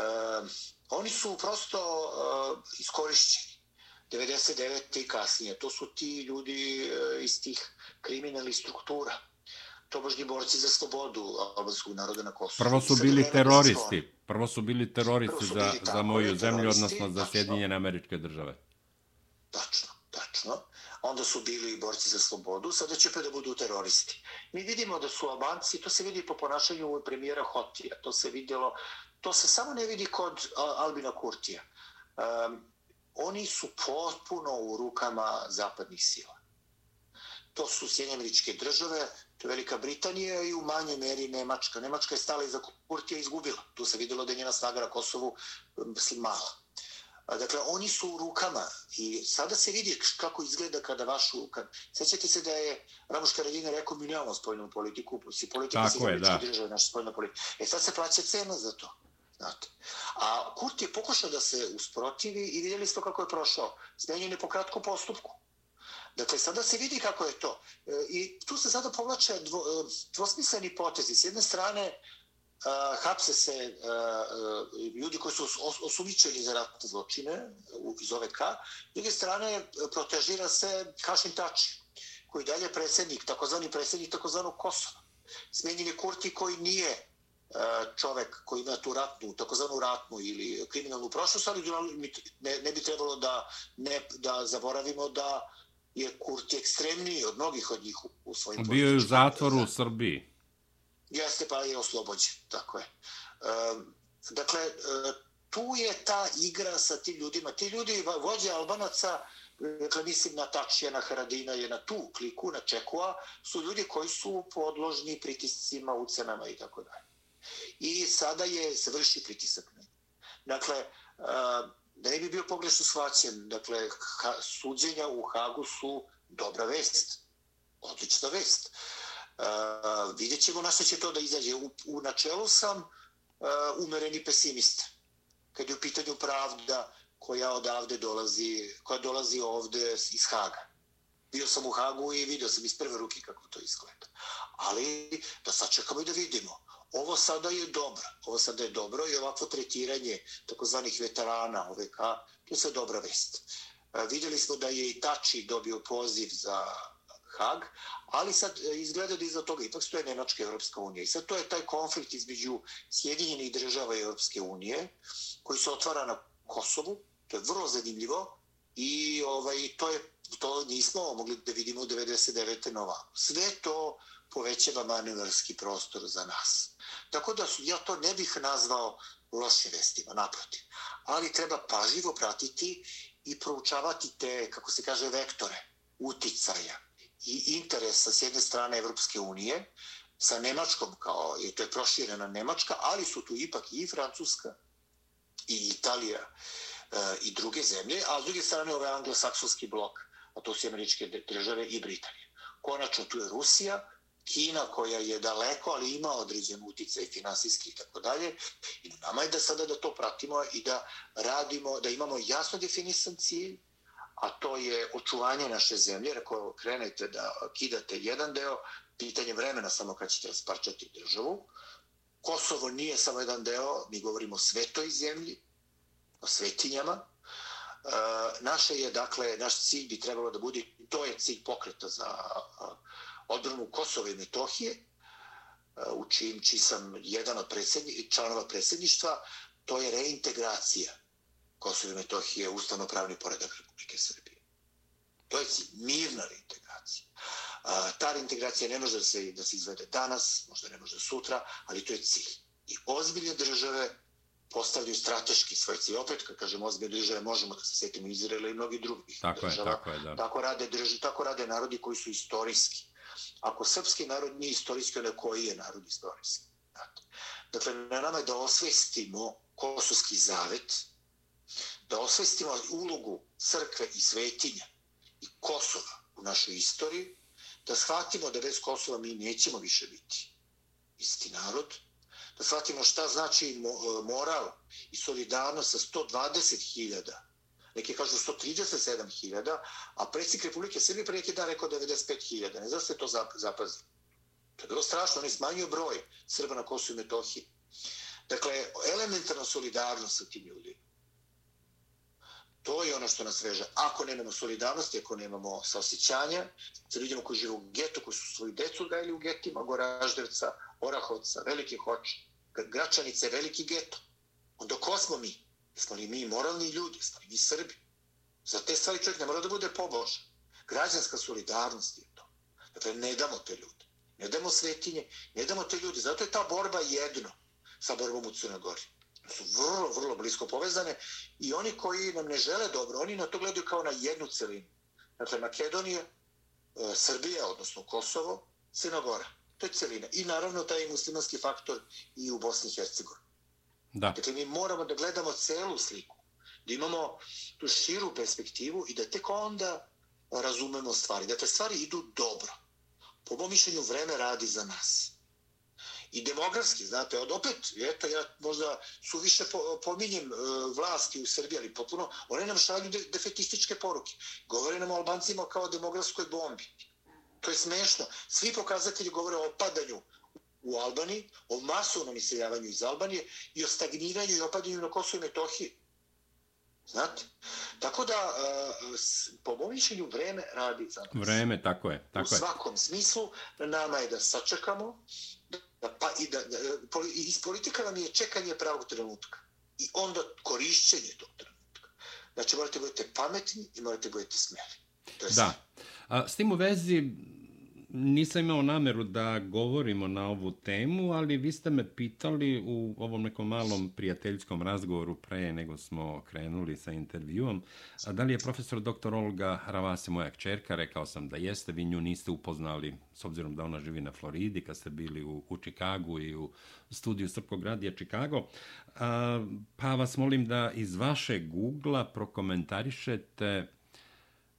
oni su prosto e, iskorišćeni. 99. i kasnije. To su ti ljudi e, iz tih kriminalnih struktura tobožnji borci za slobodu albanskog naroda na Kosovu. Prvo su bili teroristi. Prvo su bili teroristi su bili za, za moju zemlju, odnosno za Sjedinjene američke države. Tačno, tačno. Onda su bili borci za slobodu, sada će pa da budu teroristi. Mi vidimo da su Albanci, to se vidi po ponašanju premijera Hotija, to se vidjelo, to se samo ne vidi kod Albina Kurtija. Um, oni su potpuno u rukama zapadnih sila. To su Sjedinjene američke države, To je Velika Britanija i u manjoj meri Nemačka. Nemačka je stala iza Kurtija i izgubila. Tu se vidjelo da je njena snaga na Kosovu mislim, mala. Dakle, oni su u rukama i sada se vidi kako izgleda kada vašu... Kad... Sjećate se da je Ramoš Karadina rekao mi nemamo spojnu politiku, si politika Tako je, da. država naša spojna politika. E sad se plaća cena za to. Znate. A Kurt je pokušao da se usprotivi i vidjeli ste kako je prošao. Zmenjen je po kratkom postupku. Dakle, sada se vidi kako je to. E, I tu se sada povlače dvo, e, dvosmisleni potezi. S jedne strane, uh, hapse se uh, ljudi koji su osumičeni za ratne zločine iz OVK. S druge strane, protežira se Hašin Tači, koji dalje je predsjednik, takozvani predsjednik takozvanog Kosova. Smenjen je Kurti koji nije čovek koji ima tu ratnu, takozvanu ratnu ili kriminalnu prošlost, ali ne, ne bi trebalo da, ne, da zaboravimo da je Kurti ekstremniji od mnogih od njih u svojim Bio je u zatvoru u Srbiji. Jeste, pa je oslobođen, tako je. Dakle, tu je ta igra sa tim ljudima. Ti ljudi, vođe Albanaca, dakle, mislim na Tačija, na Haradina, je na tu kliku, na Čekua, su ljudi koji su podložni pritiscima, ucenama i tako dalje. I sada je se vrši pritisak. Dakle, da ne bi bio pogrešno shvaćen, dakle, suđenja u Hagu su dobra vest, odlična vest. Uh, vidjet ćemo na što će to da izađe. U, u načelu sam uh, umereni pesimist. Kad je u pitanju pravda koja odavde dolazi, koja dolazi ovde iz Haga. Bio sam u Hagu i vidio sam iz prve ruke kako to izgleda. Ali da sačekamo i da vidimo ovo sada je dobro, ovo sada je dobro i ovako tretiranje takozvanih veterana OVK, to je sve dobra vest. E, vidjeli smo da je i Tači dobio poziv za Hag, ali sad e, izgleda da iza toga ipak stoje Nemačka i Europska unija. I sad to je taj konflikt između Sjedinjenih država i Europske unije, koji se otvara na Kosovu, to je vrlo zanimljivo, i ovaj, to je to nismo mogli da vidimo u 99. nova. Sve to povećava manevarski prostor za nas. Tako da su, ja to ne bih nazvao loše vestima, naprotiv. Ali treba pažljivo pratiti i proučavati te, kako se kaže, vektore uticaja i interesa s jedne strane Evropske unije sa Nemačkom, kao jer to je proširena Nemačka, ali su tu ipak i Francuska i Italija e, i druge zemlje, a s druge strane ovaj anglosaksonski blok, a to su američke države i Britanije. Konačno tu je Rusija, Kina koja je daleko, ali ima određen uticaj finansijski i tako dalje. I nama je da sada da to pratimo i da radimo, da imamo jasno definisan cilj, a to je očuvanje naše zemlje. Ako krenete da kidate jedan deo, pitanje vremena samo kad ćete rasparčati državu. Kosovo nije samo jedan deo, mi govorimo o svetoj zemlji, o svetinjama. E, naše je, dakle, naš cilj bi trebalo da bude, to je cilj pokreta za odbranu Kosova i Metohije, uh, u čim či sam jedan od predsjedni, članova predsjedništva, to je reintegracija Kosova i Metohije u ustavno-pravni poredak Republike Srbije. To je mirna reintegracija. Uh, ta reintegracija ne može da se, da se izvede danas, možda ne može sutra, ali to je cilj. I ozbiljne države postavljaju strateški svoj cilj. Opet, kad kažemo ozbiljne države, možemo da se sjetimo Izraela i mnogi drugih tako država. Je, tako, je, da. tako, rade drži, tako rade narodi koji su istorijski ako srpski narod nije istorijski, onda koji je narod istorijski? Dakle, na nama je da osvestimo kosovski zavet, da osvestimo ulogu crkve i svetinja i Kosova u našoj istoriji, da shvatimo da bez Kosova mi nećemo više biti isti narod, da shvatimo šta znači moral i solidarnost sa 120.000 neki kažu 137.000, a predsjednik Republike Srbije pre neki dan rekao 95.000. Ne znam se to zapazi. To je bilo strašno, on je smanjio broj Srba na Kosovo i Metohiji. Dakle, elementarna solidarnost sa tim ljudima. To je ono što nas veže. Ako nemamo solidarnosti, ako nemamo saosjećanja sa ljudima koji žive u getu, koji su svoju decu gajili u getima, Goraždevca, Orahovca, Velike Hoče, Gračanice, Veliki geto, onda ko smo mi? Smo li mi moralni ljudi? smo li mi Srbi? Za te stvari čovjek ne mora da bude pobožan. Građanska solidarnost je to. Dakle, ne damo te ljude. Ne damo svetinje, ne damo te ljude. Zato je ta borba jedno sa borbom u Crnoj Gori. Su vrlo, vrlo blisko povezane i oni koji nam ne žele dobro, oni na to gledaju kao na jednu celinu. Dakle, Makedonija, e, Srbija, odnosno Kosovo, Crna Gora. To je celina. I naravno taj muslimanski faktor i u Bosni i Hercegovini. Da. Dakle, mi moramo da gledamo celu sliku, da imamo tu širu perspektivu i da tek onda razumemo stvari. Dakle, stvari idu dobro. Po mojom mišljenju, vreme radi za nas. I demografski, znate, od opet, eto, ja možda su više po, pominjem e, vlasti u Srbiji, ali potpuno, one nam šalju de, defetističke poruke. Govore nam o Albancima kao o demografskoj bombi. To je smešno. Svi pokazatelji govore o opadanju u Albaniji, o masovnom iseljavanju iz Albanije i o stagniranju i opadanju na Kosovo i Metohiji. Znate? Tako da, po mojom mišljenju, vreme radi za nas. Vreme, tako je. Tako u svakom je. smislu, na nama je da sačekamo, da, pa i da, da, iz politika nam je čekanje pravog trenutka. I onda korišćenje tog trenutka. Znači, morate budete pametni i morate budete smjeli. Da. A, s tim u vezi, nisam imao nameru da govorimo na ovu temu, ali vi ste me pitali u ovom nekom malom prijateljskom razgovoru pre nego smo krenuli sa intervjuom, a da li je profesor dr. Olga Ravase moja kćerka, rekao sam da jeste, vi nju niste upoznali s obzirom da ona živi na Floridi, kad ste bili u, u Čikagu i u studiju Srpkog radija Čikago, a, pa vas molim da iz vaše Google-a prokomentarišete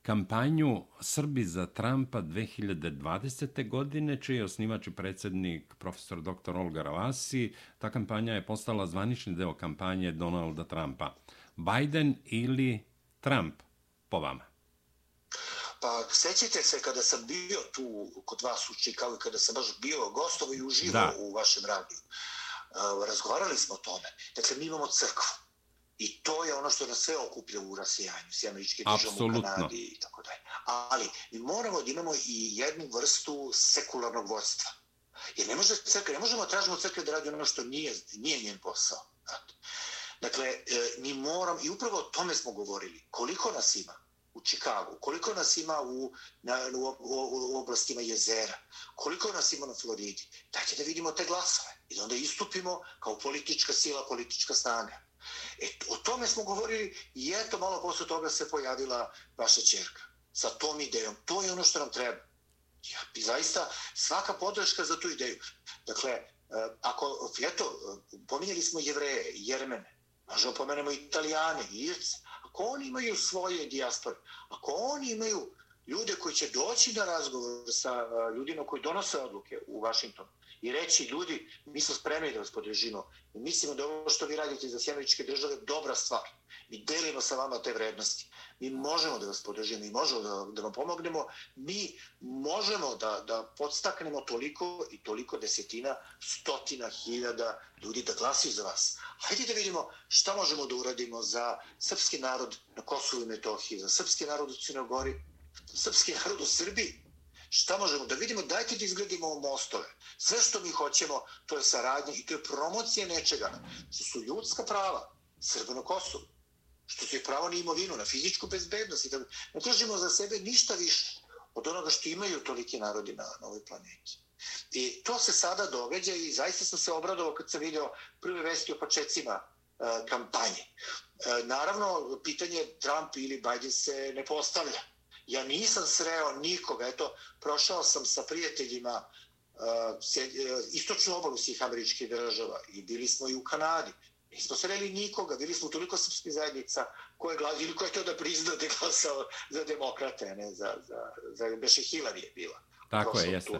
kampanju Srbi za Trumpa 2020. godine, čiji je osnivač i predsjednik profesor dr. Olga Ravasi. Ta kampanja je postala zvanični deo kampanje Donalda Trumpa. Biden ili Trump, po vama? Pa sećate se kada sam bio tu kod vas u Čikagu, kada sam baš bio gostovo i uživo da. u vašem radiju. Razgovarali smo o tome. Dakle, mi imamo crkvu I to je ono što nas sve okuplja u rasijanju, s američke državom u Kanadi i tako dalje. Ali mi moramo da imamo i jednu vrstu sekularnog vodstva. Jer ne, može crkve, ne možemo tražiti od crkve da radi ono što nije, nije njen posao. Dakle, e, mi moram, i upravo o tome smo govorili, koliko nas ima u Čikagu, koliko nas ima u, na, u, u, u oblastima jezera, koliko nas ima na Floridi. Dajte da vidimo te glasove i da onda istupimo kao politička sila, politička snaga. E, o tome smo govorili i eto malo posle toga se pojavila vaša čerka sa tom idejom. To je ono što nam treba. Ja, i zaista svaka podrška za tu ideju. Dakle, e, ako, eto, pominjali smo jevreje, jermene, možemo pomenemo italijane, irce, ako oni imaju svoje dijaspore, ako oni imaju ljude koji će doći na razgovor sa e, ljudima koji donose odluke u Vašingtonu, i reći ljudi, mi smo spremni da vas podržimo i mislimo da ovo što vi radite za sjemeničke države je dobra stvar. Mi delimo sa vama te vrednosti. Mi možemo da vas podržimo i možemo da, da vam pomognemo. Mi možemo da, da podstaknemo toliko i toliko desetina, stotina hiljada ljudi da glasuju za vas. Hajde da vidimo šta možemo da uradimo za srpski narod na Kosovu i Metohiji, za srpski narod u Crnogori, srpski narod u Srbiji, Šta možemo da vidimo? Dajte da izgradimo mostove. Sve što mi hoćemo, to je saradnja i to je promocija nečega. Što su ljudska prava, Srba na Kosovu. Što su je pravo na imovinu, na fizičku bezbednost. I da ne tražimo za sebe ništa više od onoga što imaju toliki narodi na, na ovoj planeti. I to se sada događa i zaista sam se obradovao kad sam vidio prve vesti o početcima e, kampanje. E, naravno, pitanje Trump ili Biden se ne postavlja. Ja nisam sreo nikoga, eto, prošao sam sa prijateljima uh, istočnu obalu svih američkih država i bili smo i u Kanadi. Nismo sreli nikoga, bili smo toliko srpskih zajednica koje glas, ili koje to da prizna da glasao za demokrate, ne za, za, za Beše Hillary je bila. Tako je, jeste.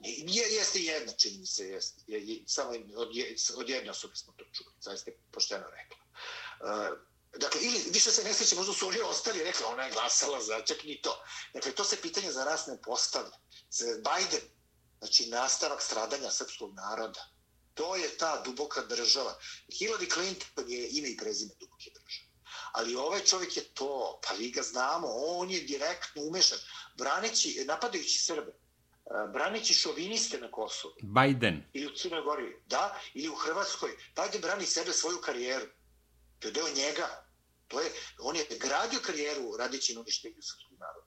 Je, jeste jedna, čini mi se, jeste. Je, je, samo od, od jedne osobe smo to čuli, zaista je pošteno rekla. Uh, Dakle, ili više se ne sreće, možda su oni ostali, rekli, ona je glasala za čak ni to. Dakle, to se pitanje za nas ne postavlja. Biden, znači nastavak stradanja srpskog naroda, to je ta duboka država. Hillary Clinton je ime i prezime duboke države. Ali ovaj čovjek je to, pa vi ga znamo, on je direktno umešan, braneći, napadajući Srbe, eh, braneći šoviniste na Kosovu. Biden. Ili u Crnoj Gori, da, ili u Hrvatskoj. Biden brani sebe svoju karijeru. To je deo njega. To je, on je gradio karijeru radići na uništenju srpskog naroda.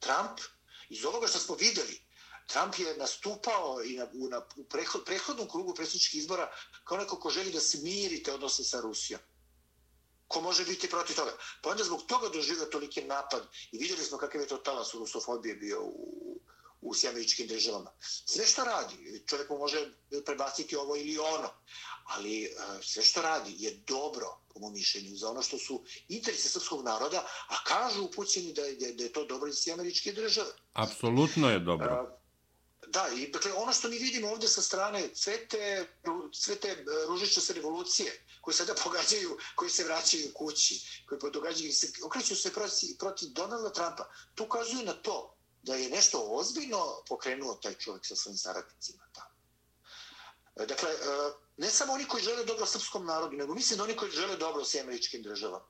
Trump, iz ovoga što smo videli, Trump je nastupao i na, u, na, u prehod, prehodnom krugu predsjedničkih izbora kao neko ko želi da smirite odnose sa Rusijom. Ko može biti protiv toga? Pa onda zbog toga doživio toliki napad i vidjeli smo kakav je to talas u rusofobije bio u, u sjemeričkim državama. Sve što radi, čovjek mu može prebaciti ovo ili ono, ali e, sve što radi je dobro, po mojom mišljenju, za ono što su interese srpskog naroda, a kažu upućeni da je, da je to dobro iz sjemeričke države. Apsolutno je dobro. A, e, da, i dakle, ono što mi vidimo ovdje sa strane sve te, sve te se revolucije koje sada pogađaju, koji se vraćaju kući, koji događaju se, okreću se proti, proti Donalda Trumpa, to ukazuju na to da je nešto ozbiljno pokrenuo taj čovjek sa svojim saradnicima tamo. E, dakle, e, ne samo oni koji žele dobro srpskom narodu, nego mislim da oni koji žele dobro s američkim državama.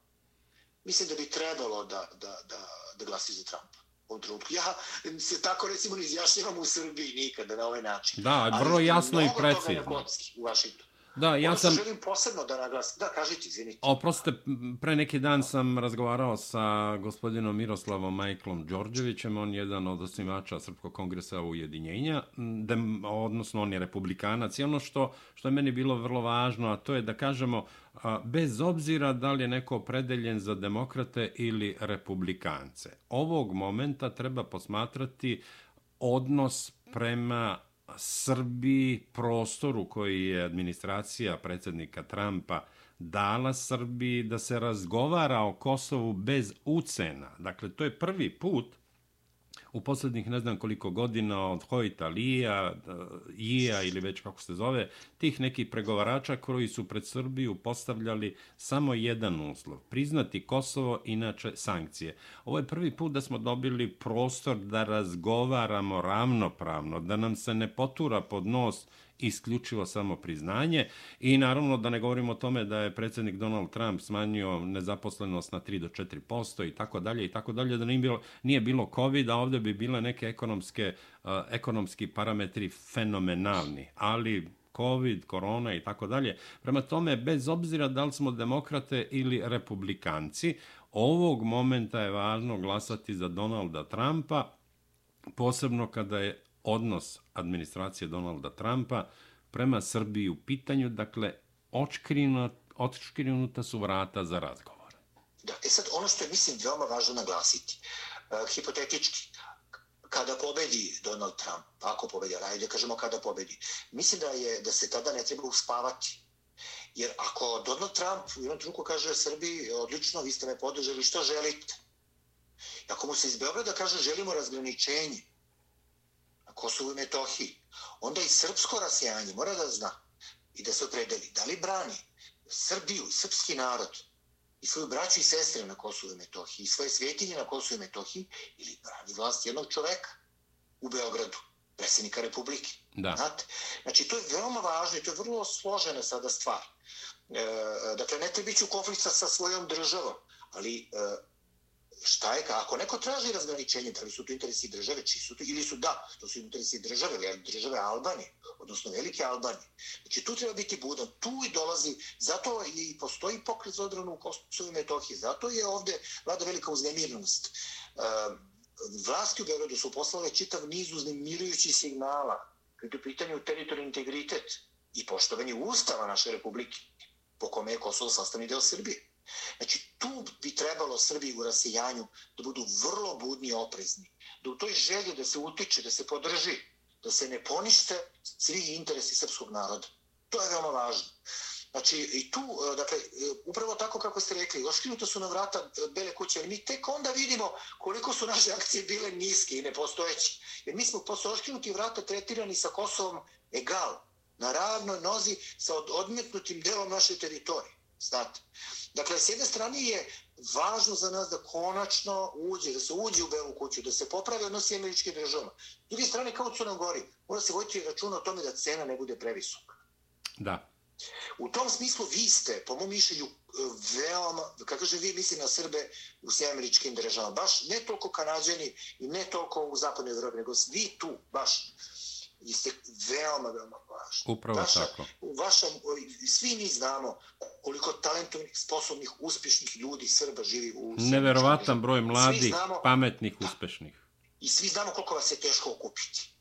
Mislim da bi trebalo da, da, da, da glasi za Trumpa. U ovom trenutku. Ja se tako recimo ne izjašnjavam u Srbiji nikada na ovaj način. Da, vrlo jasno i precizno. u Washingtonu. Da, ja ono sam... želim posebno da naglasim. Da, kažite, izvinite. Oprostite, pre neki dan sam razgovarao sa gospodinom Miroslavom Majklom Đorđevićem, on je jedan od osnivača Srpkog kongresa ujedinjenja, dem, odnosno on je republikanac i ono što, što je meni bilo vrlo važno, a to je da kažemo, bez obzira da li je neko predeljen za demokrate ili republikance, ovog momenta treba posmatrati odnos prema Srbiji, prostoru koji je administracija predsjednika Trumpa dala Srbiji da se razgovara o Kosovu bez ucena. Dakle, to je prvi put u posljednjih ne znam koliko godina od Hojta Lija, Ija ili već kako se zove, tih nekih pregovarača koji su pred Srbiju postavljali samo jedan uslov. Priznati Kosovo, inače sankcije. Ovo je prvi put da smo dobili prostor da razgovaramo ravnopravno, da nam se ne potura pod nos isključivo samo priznanje i naravno da ne govorimo o tome da je predsjednik Donald Trump smanjio nezaposlenost na 3 do 4% i tako dalje i tako dalje da nije bilo nije bilo covid a ovdje bi bile neke ekonomske uh, ekonomski parametri fenomenalni ali covid, korona i tako dalje. Prema tome, bez obzira da li smo demokrate ili republikanci, ovog momenta je važno glasati za Donalda Trumpa, posebno kada je odnos administracije Donalda Trumpa prema Srbiji u pitanju, dakle, očkrinuta su vrata za razgovor. Da, e sad, ono što je, mislim, veoma važno naglasiti, uh, hipotetički, kada pobedi Donald Trump, ako pobedi, ajde kažemo kada pobedi, mislim da je da se tada ne treba uspavati. Jer ako Donald Trump u jednom trenutku kaže Srbiji, odlično, vi ste me podržali, što želite? Ako mu se iz Beograda kaže želimo razgraničenje, Kosovo i Metohiji, onda i srpsko rasijanje mora da zna i da se opredeli. Da li brani Srbiju, srpski narod i svoju braću i sestre na Kosovo i Metohiji i svoje svjetinje na Kosovo i Metohiji ili brani vlast jednog čoveka u Beogradu, predsjednika Republike. Da. Znate? Znači, to je veoma važno i to je vrlo složena sada stvar. E, dakle, ne treba ići u konflikt sa svojom državom, ali e, šta je, ako neko traži razgraničenje, da li su to interesi države, čiji su to, ili su da, to su interesi države, ali države Albanije, odnosno velike Albanije. Znači, tu treba biti budan, tu i dolazi, zato i postoji pokret za odranu u Kosovo i Metohiji, zato je ovde vlada velika uznemirnost. Ehm, vlasti u Beogradu su poslale čitav niz uznemirujućih signala, kada je u pitanju teritorijalni integritet i poštovanje ustava naše republike, po kome je Kosovo sastavni deo Srbije. Znači, tu bi trebalo Srbiji u rasijanju da budu vrlo budni i oprezni. Da u toj želji da se utiče, da se podrži, da se ne ponište svi interesi srpskog naroda. To je veoma važno. Znači, i tu, e, dakle, e, upravo tako kako ste rekli, oškrinuto su na vrata e, Bele kuće, ali mi tek onda vidimo koliko su naše akcije bile niske i nepostojeće. Jer mi smo posle oškinuti vrata tretirani sa Kosovom egal, na ravnoj nozi sa odmetnutim delom naše teritorije. Znate. Dakle, s jedne strane je važno za nas da konačno uđe, da se uđe u Belu kuću, da se popravi odnosi američke država. S druge strane, kao u Crnom Gori, mora se vojiti računa o tome da cena ne bude previsoka. Da. U tom smislu vi ste, po mom mišljenju, veoma, kako kaže vi misli na Srbe u sve državama, baš ne toliko kanadženi i ne toliko u zapadnoj Evropi, nego vi tu, baš, vi ste veoma, veoma važni. Upravo vaša, tako. Vaša, svi mi znamo koliko talentovnih, sposobnih, uspješnih ljudi Srba živi u Srbiji. Neverovatan broj mladih, znamo, pametnih, da, uspešnih. I svi znamo koliko vas je teško okupiti.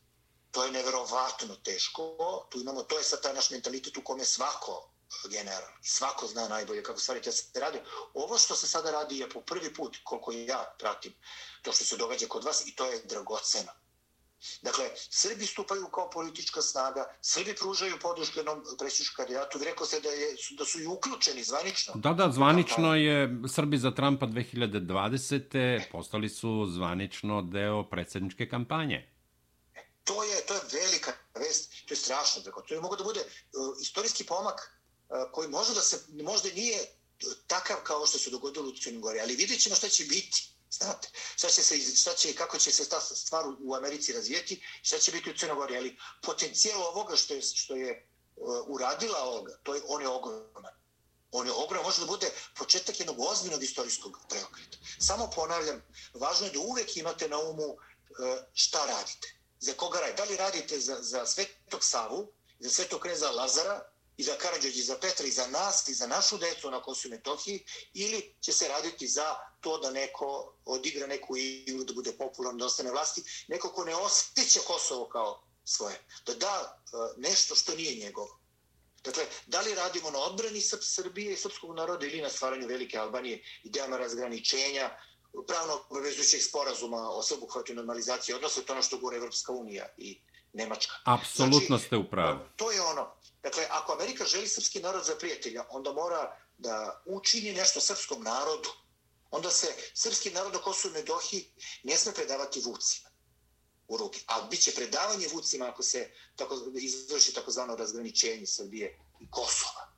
To je neverovatno teško. Tu imamo, to je sad taj naš mentalitet u kome svako general, svako zna najbolje kako stvari te se radi. Ovo što se sada radi je po prvi put, koliko ja pratim, to što se događa kod vas i to je dragoceno. Dakle, Srbi stupaju kao politička snaga, Srbi pružaju podršku jednom predsjedničkom kandidatu, vi rekao se da, je, da su i uključeni zvanično. Da, da, zvanično je Srbi za Trumpa 2020. postali su zvanično deo predsjedničke kampanje. E, to je, to je velika vest, to je strašno. Dakle, to je mogo da bude uh, istorijski pomak uh, koji može da se, možda nije takav kao što se dogodilo u Crnoj Gori, ali vidjet ćemo šta će biti. Znate, šta će se, šta će, kako će se ta stvar u Americi razvijeti, šta će biti u Crnogori, ali potencijal ovoga što je, što je uh, uradila Olga, to je, on je ogroman. On je ogroman, može da bude početak jednog ozbiljnog istorijskog preokreta. Samo ponavljam, važno je da uvek imate na umu uh, šta radite. Za koga radite? Da li radite za, za Svetog Savu, za Svetog Kneza Lazara, i za Karadžođi, za Petra, i za nas, i za našu decu na Kosovo i Metohiji, ili će se raditi za to da neko odigra neku igru, da bude popularno, da ostane vlasti, neko ko ne osjeća Kosovo kao svoje, da da e, nešto što nije njegovo. Dakle, da li radimo na odbrani Srbije i srpskog naroda ili na stvaranju Velike Albanije, idejama razgraničenja, pravno obavezujućeg sporazuma o sveobuhvatu normalizaciji odnosa, to ono što govore Evropska unija i Nemačka. Apsolutno znači, ste u pravu. To je ono. Dakle, ako Amerika želi srpski narod za prijatelja, onda mora da učini nešto srpskom narodu. Onda se srpski narod na Kosovo i Medohi ne sme predavati vucima u ruke. A bit će predavanje vucima ako se tako, izvrši takozvano razgraničenje Srbije i Kosova.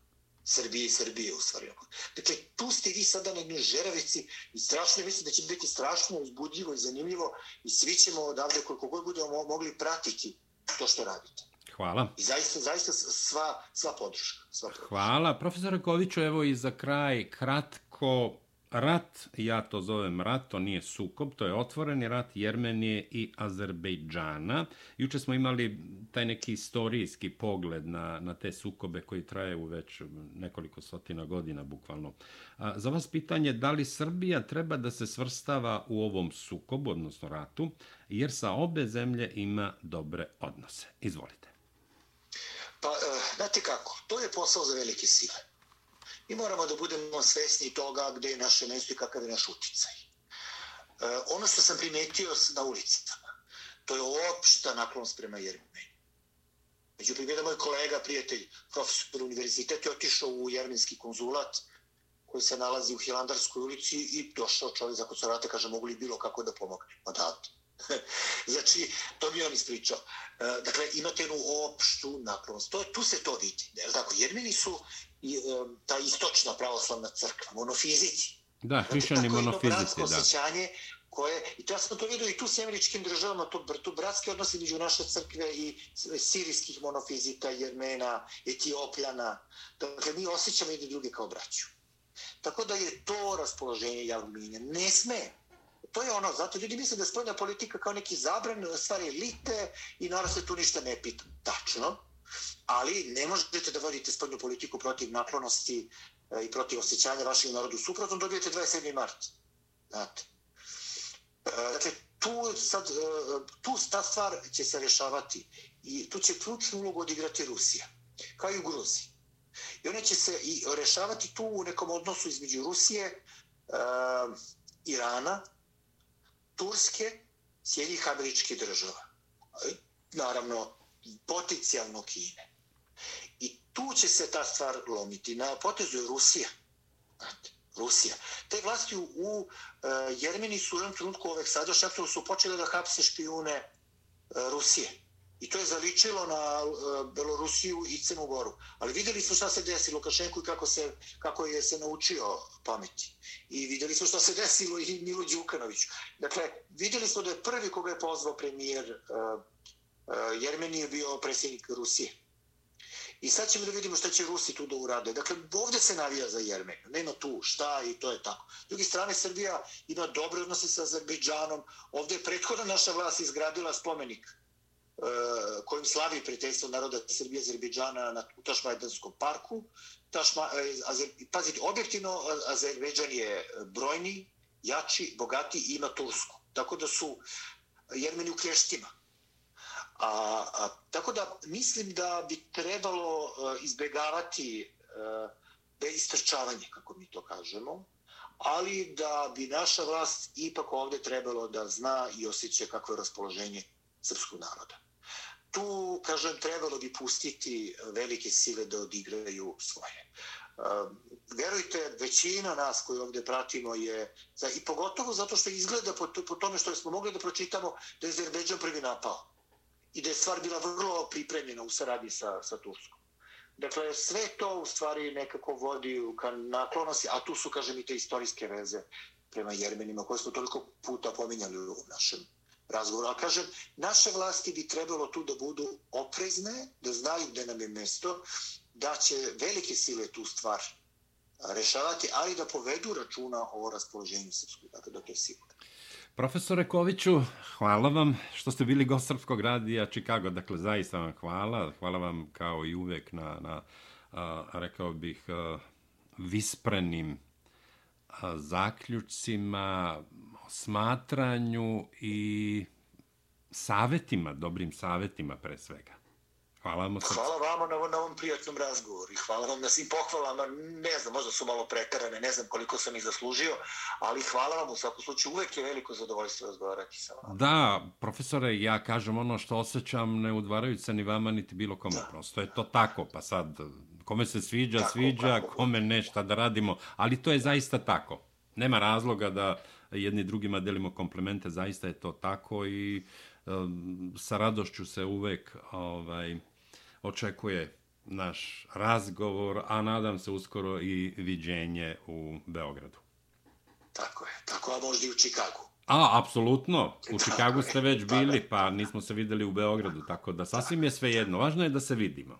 Srbije i Srbije u stvari. Dakle, tu ste vi sada na jednoj žeravici i strašno mislim da će biti strašno uzbudljivo i zanimljivo i svi ćemo odavde koliko god budemo mogli pratiti to što radite. Hvala. I zaista, zaista sva, sva podrška. Sva podrška. Hvala. Profesor Koviću, evo i za kraj kratko rat, ja to zovem rat, to nije sukob, to je otvoreni rat Jermenije i Azerbejdžana. Juče smo imali taj neki istorijski pogled na, na te sukobe koji traje u već nekoliko stotina godina, bukvalno. A, za vas pitanje, da li Srbija treba da se svrstava u ovom sukobu, odnosno ratu, jer sa obe zemlje ima dobre odnose? Izvolite. Pa, uh, znate kako, to je posao za velike sile. Mi moramo da budemo svesni toga gde je naše mesto i kakav je naš uticaj. E, ono što sam primetio na ulicama, to je opšta naklonost prema Jermeni. Međutim, jedan moj kolega, prijatelj, profesor univerziteta, je otišao u jermenski konzulat koji se nalazi u Hilandarskoj ulici i došao čovjek za konzulate, kaže, mogu li bilo kako da pomogne? Odavde. znači, to mi on ispričao. E, dakle, imate jednu opštu naklonost. To, tu se to vidi. Je tako? Jermeni su i, um, ta istočna pravoslavna crkva, monofizici. Da, hrišćani monofizici, da. Osjećanje koje, i to ja sam to vidio i tu s američkim državama, to, to bratske odnose među naše crkve i sirijskih monofizita, jermena, etiopljana. Dakle, mi osjećamo jedni drugi kao braću. Tako da je to raspoloženje javnog. Ne sme. To je ono, zato ljudi misle da je spoljna politika kao neki zabran, stvari elite i naravno se tu ništa ne pita. Tačno, ali ne možete da vodite spoljnu politiku protiv naklonosti e, i protiv osjećanja vašeg narodu. Suprotno dobijete 27. mart. Znate. E, dakle, tu, sad, e, tu ta stvar će se rešavati i tu će ključnu ulogu odigrati Rusija, kao i u Gruziji. I ona će se i rešavati tu u nekom odnosu između Rusije, Irana, Turske, Sjednih američkih država. E, naravno, potencijalno Kine. I tu će se ta stvar lomiti. Na potezu je Rusija. Znate, Rusija. Te vlasti u, u e, uh, Jermeni su u jednom trenutku ovek sada šaktovo su počele da hapse špijune uh, Rusije. I to je zaličilo na uh, Belorusiju i Crnu Goru. Ali videli smo šta se desi Lukašenku i kako, se, kako je se naučio pameti. I videli smo šta se desilo i Milo Đukanoviću. Dakle, videli smo da je prvi koga je pozvao premijer eh, eh, uh, uh, Jermeni je bio predsjednik Rusije. I sad ćemo da vidimo šta će Rusi tu da urade. Dakle, ovdje se navija za Jermeniju. Nema tu šta i to je tako. S druge strane, Srbija ima dobre odnose sa Azerbejdžanom. Ovdje je prethodna naša vlast izgradila spomenik uh, E, kojim slavi prijateljstvo naroda Srbije i Azerbejdžana na Tašmajdanskom parku. Tašma, e, Azer, pazite, objektivno e, Azerbejdžan je brojni, jači, bogati i ima Tursku. Tako da su Jermeni u klještima. A, a, tako da mislim da bi trebalo izbegavati izbjegavati istrčavanje, kako mi to kažemo, ali da bi naša vlast ipak ovdje trebalo da zna i osjeća kakvo je raspoloženje srpskog naroda. Tu, kažem, trebalo bi pustiti velike sile da odigraju svoje. Ehm, verujte, većina nas koji ovdje pratimo je, i pogotovo zato što izgleda po, po tome što smo mogli da pročitamo, da je Zerbeđan prvi napao i da je stvar bila vrlo pripremljena u saradnji sa, sa Turskom. Dakle, sve to u stvari nekako vodi ka naklonosti, a tu su, kažem, i te istorijske veze prema Jermenima, koje smo toliko puta pominjali u našem razgovor. A kažem, naše vlasti bi trebalo tu da budu oprezne, da znaju gde nam je mesto, da će velike sile tu stvar rešavati, ali da povedu računa o raspoloženju srpskog, dakle, da to je sigurno. Profesore Koviću, hvala vam što ste bili gost Srpskog radija Chicago. Dakle, zaista vam hvala. Hvala vam kao i uvek na, na rekao bih, visprenim zaključcima, smatranju i savetima, dobrim savetima pre svega. Hvala vam. Hvala vama na, na ovom prijatnom razgovoru i hvala vam na svim pohvalama. Ne znam, možda su malo prekarane, ne znam koliko sam ih zaslužio, ali hvala vam u svakom slučaju. Uvek je veliko zadovoljstvo razgovarati sa vama. Da, profesore, ja kažem ono što osjećam, ne udvarajući se ni vama, niti bilo kome. Da. Prosto je to tako, pa sad, kome se sviđa, tako, sviđa, tako. kome ne, šta da radimo, ali to je zaista tako. Nema razloga da jedni drugima delimo komplemente, zaista je to tako i um, sa radošću se uvek ovaj, očekuje naš razgovor, a nadam se uskoro i viđenje u Beogradu. Tako je, tako, a možda i u Čikagu. A, apsolutno. U Čikagu ste već bili, pa nismo se videli u Beogradu, tako da sasvim je sve jedno. Važno je da se vidimo.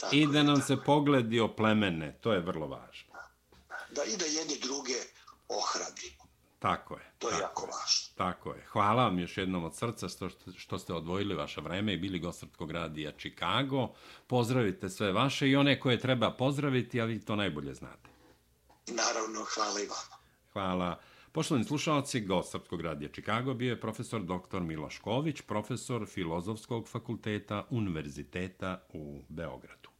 Tako I da nam se pogledi o plemene, to je vrlo važno. Da i da jedni druge ohrabrimo. Tako je. To je tako jako važno. Tako je. Hvala vam još jednom od srca što, što ste odvojili vaše vreme i bili gostartkog radija Chicago. Pozdravite sve vaše i one koje treba pozdraviti, a vi to najbolje znate. Naravno, hvala i vama. Hvala. Poštovani slušalci, gost Srpskog radija Čikago bio je profesor dr. Miloš Ković, profesor Filozofskog fakulteta Univerziteta u Beogradu.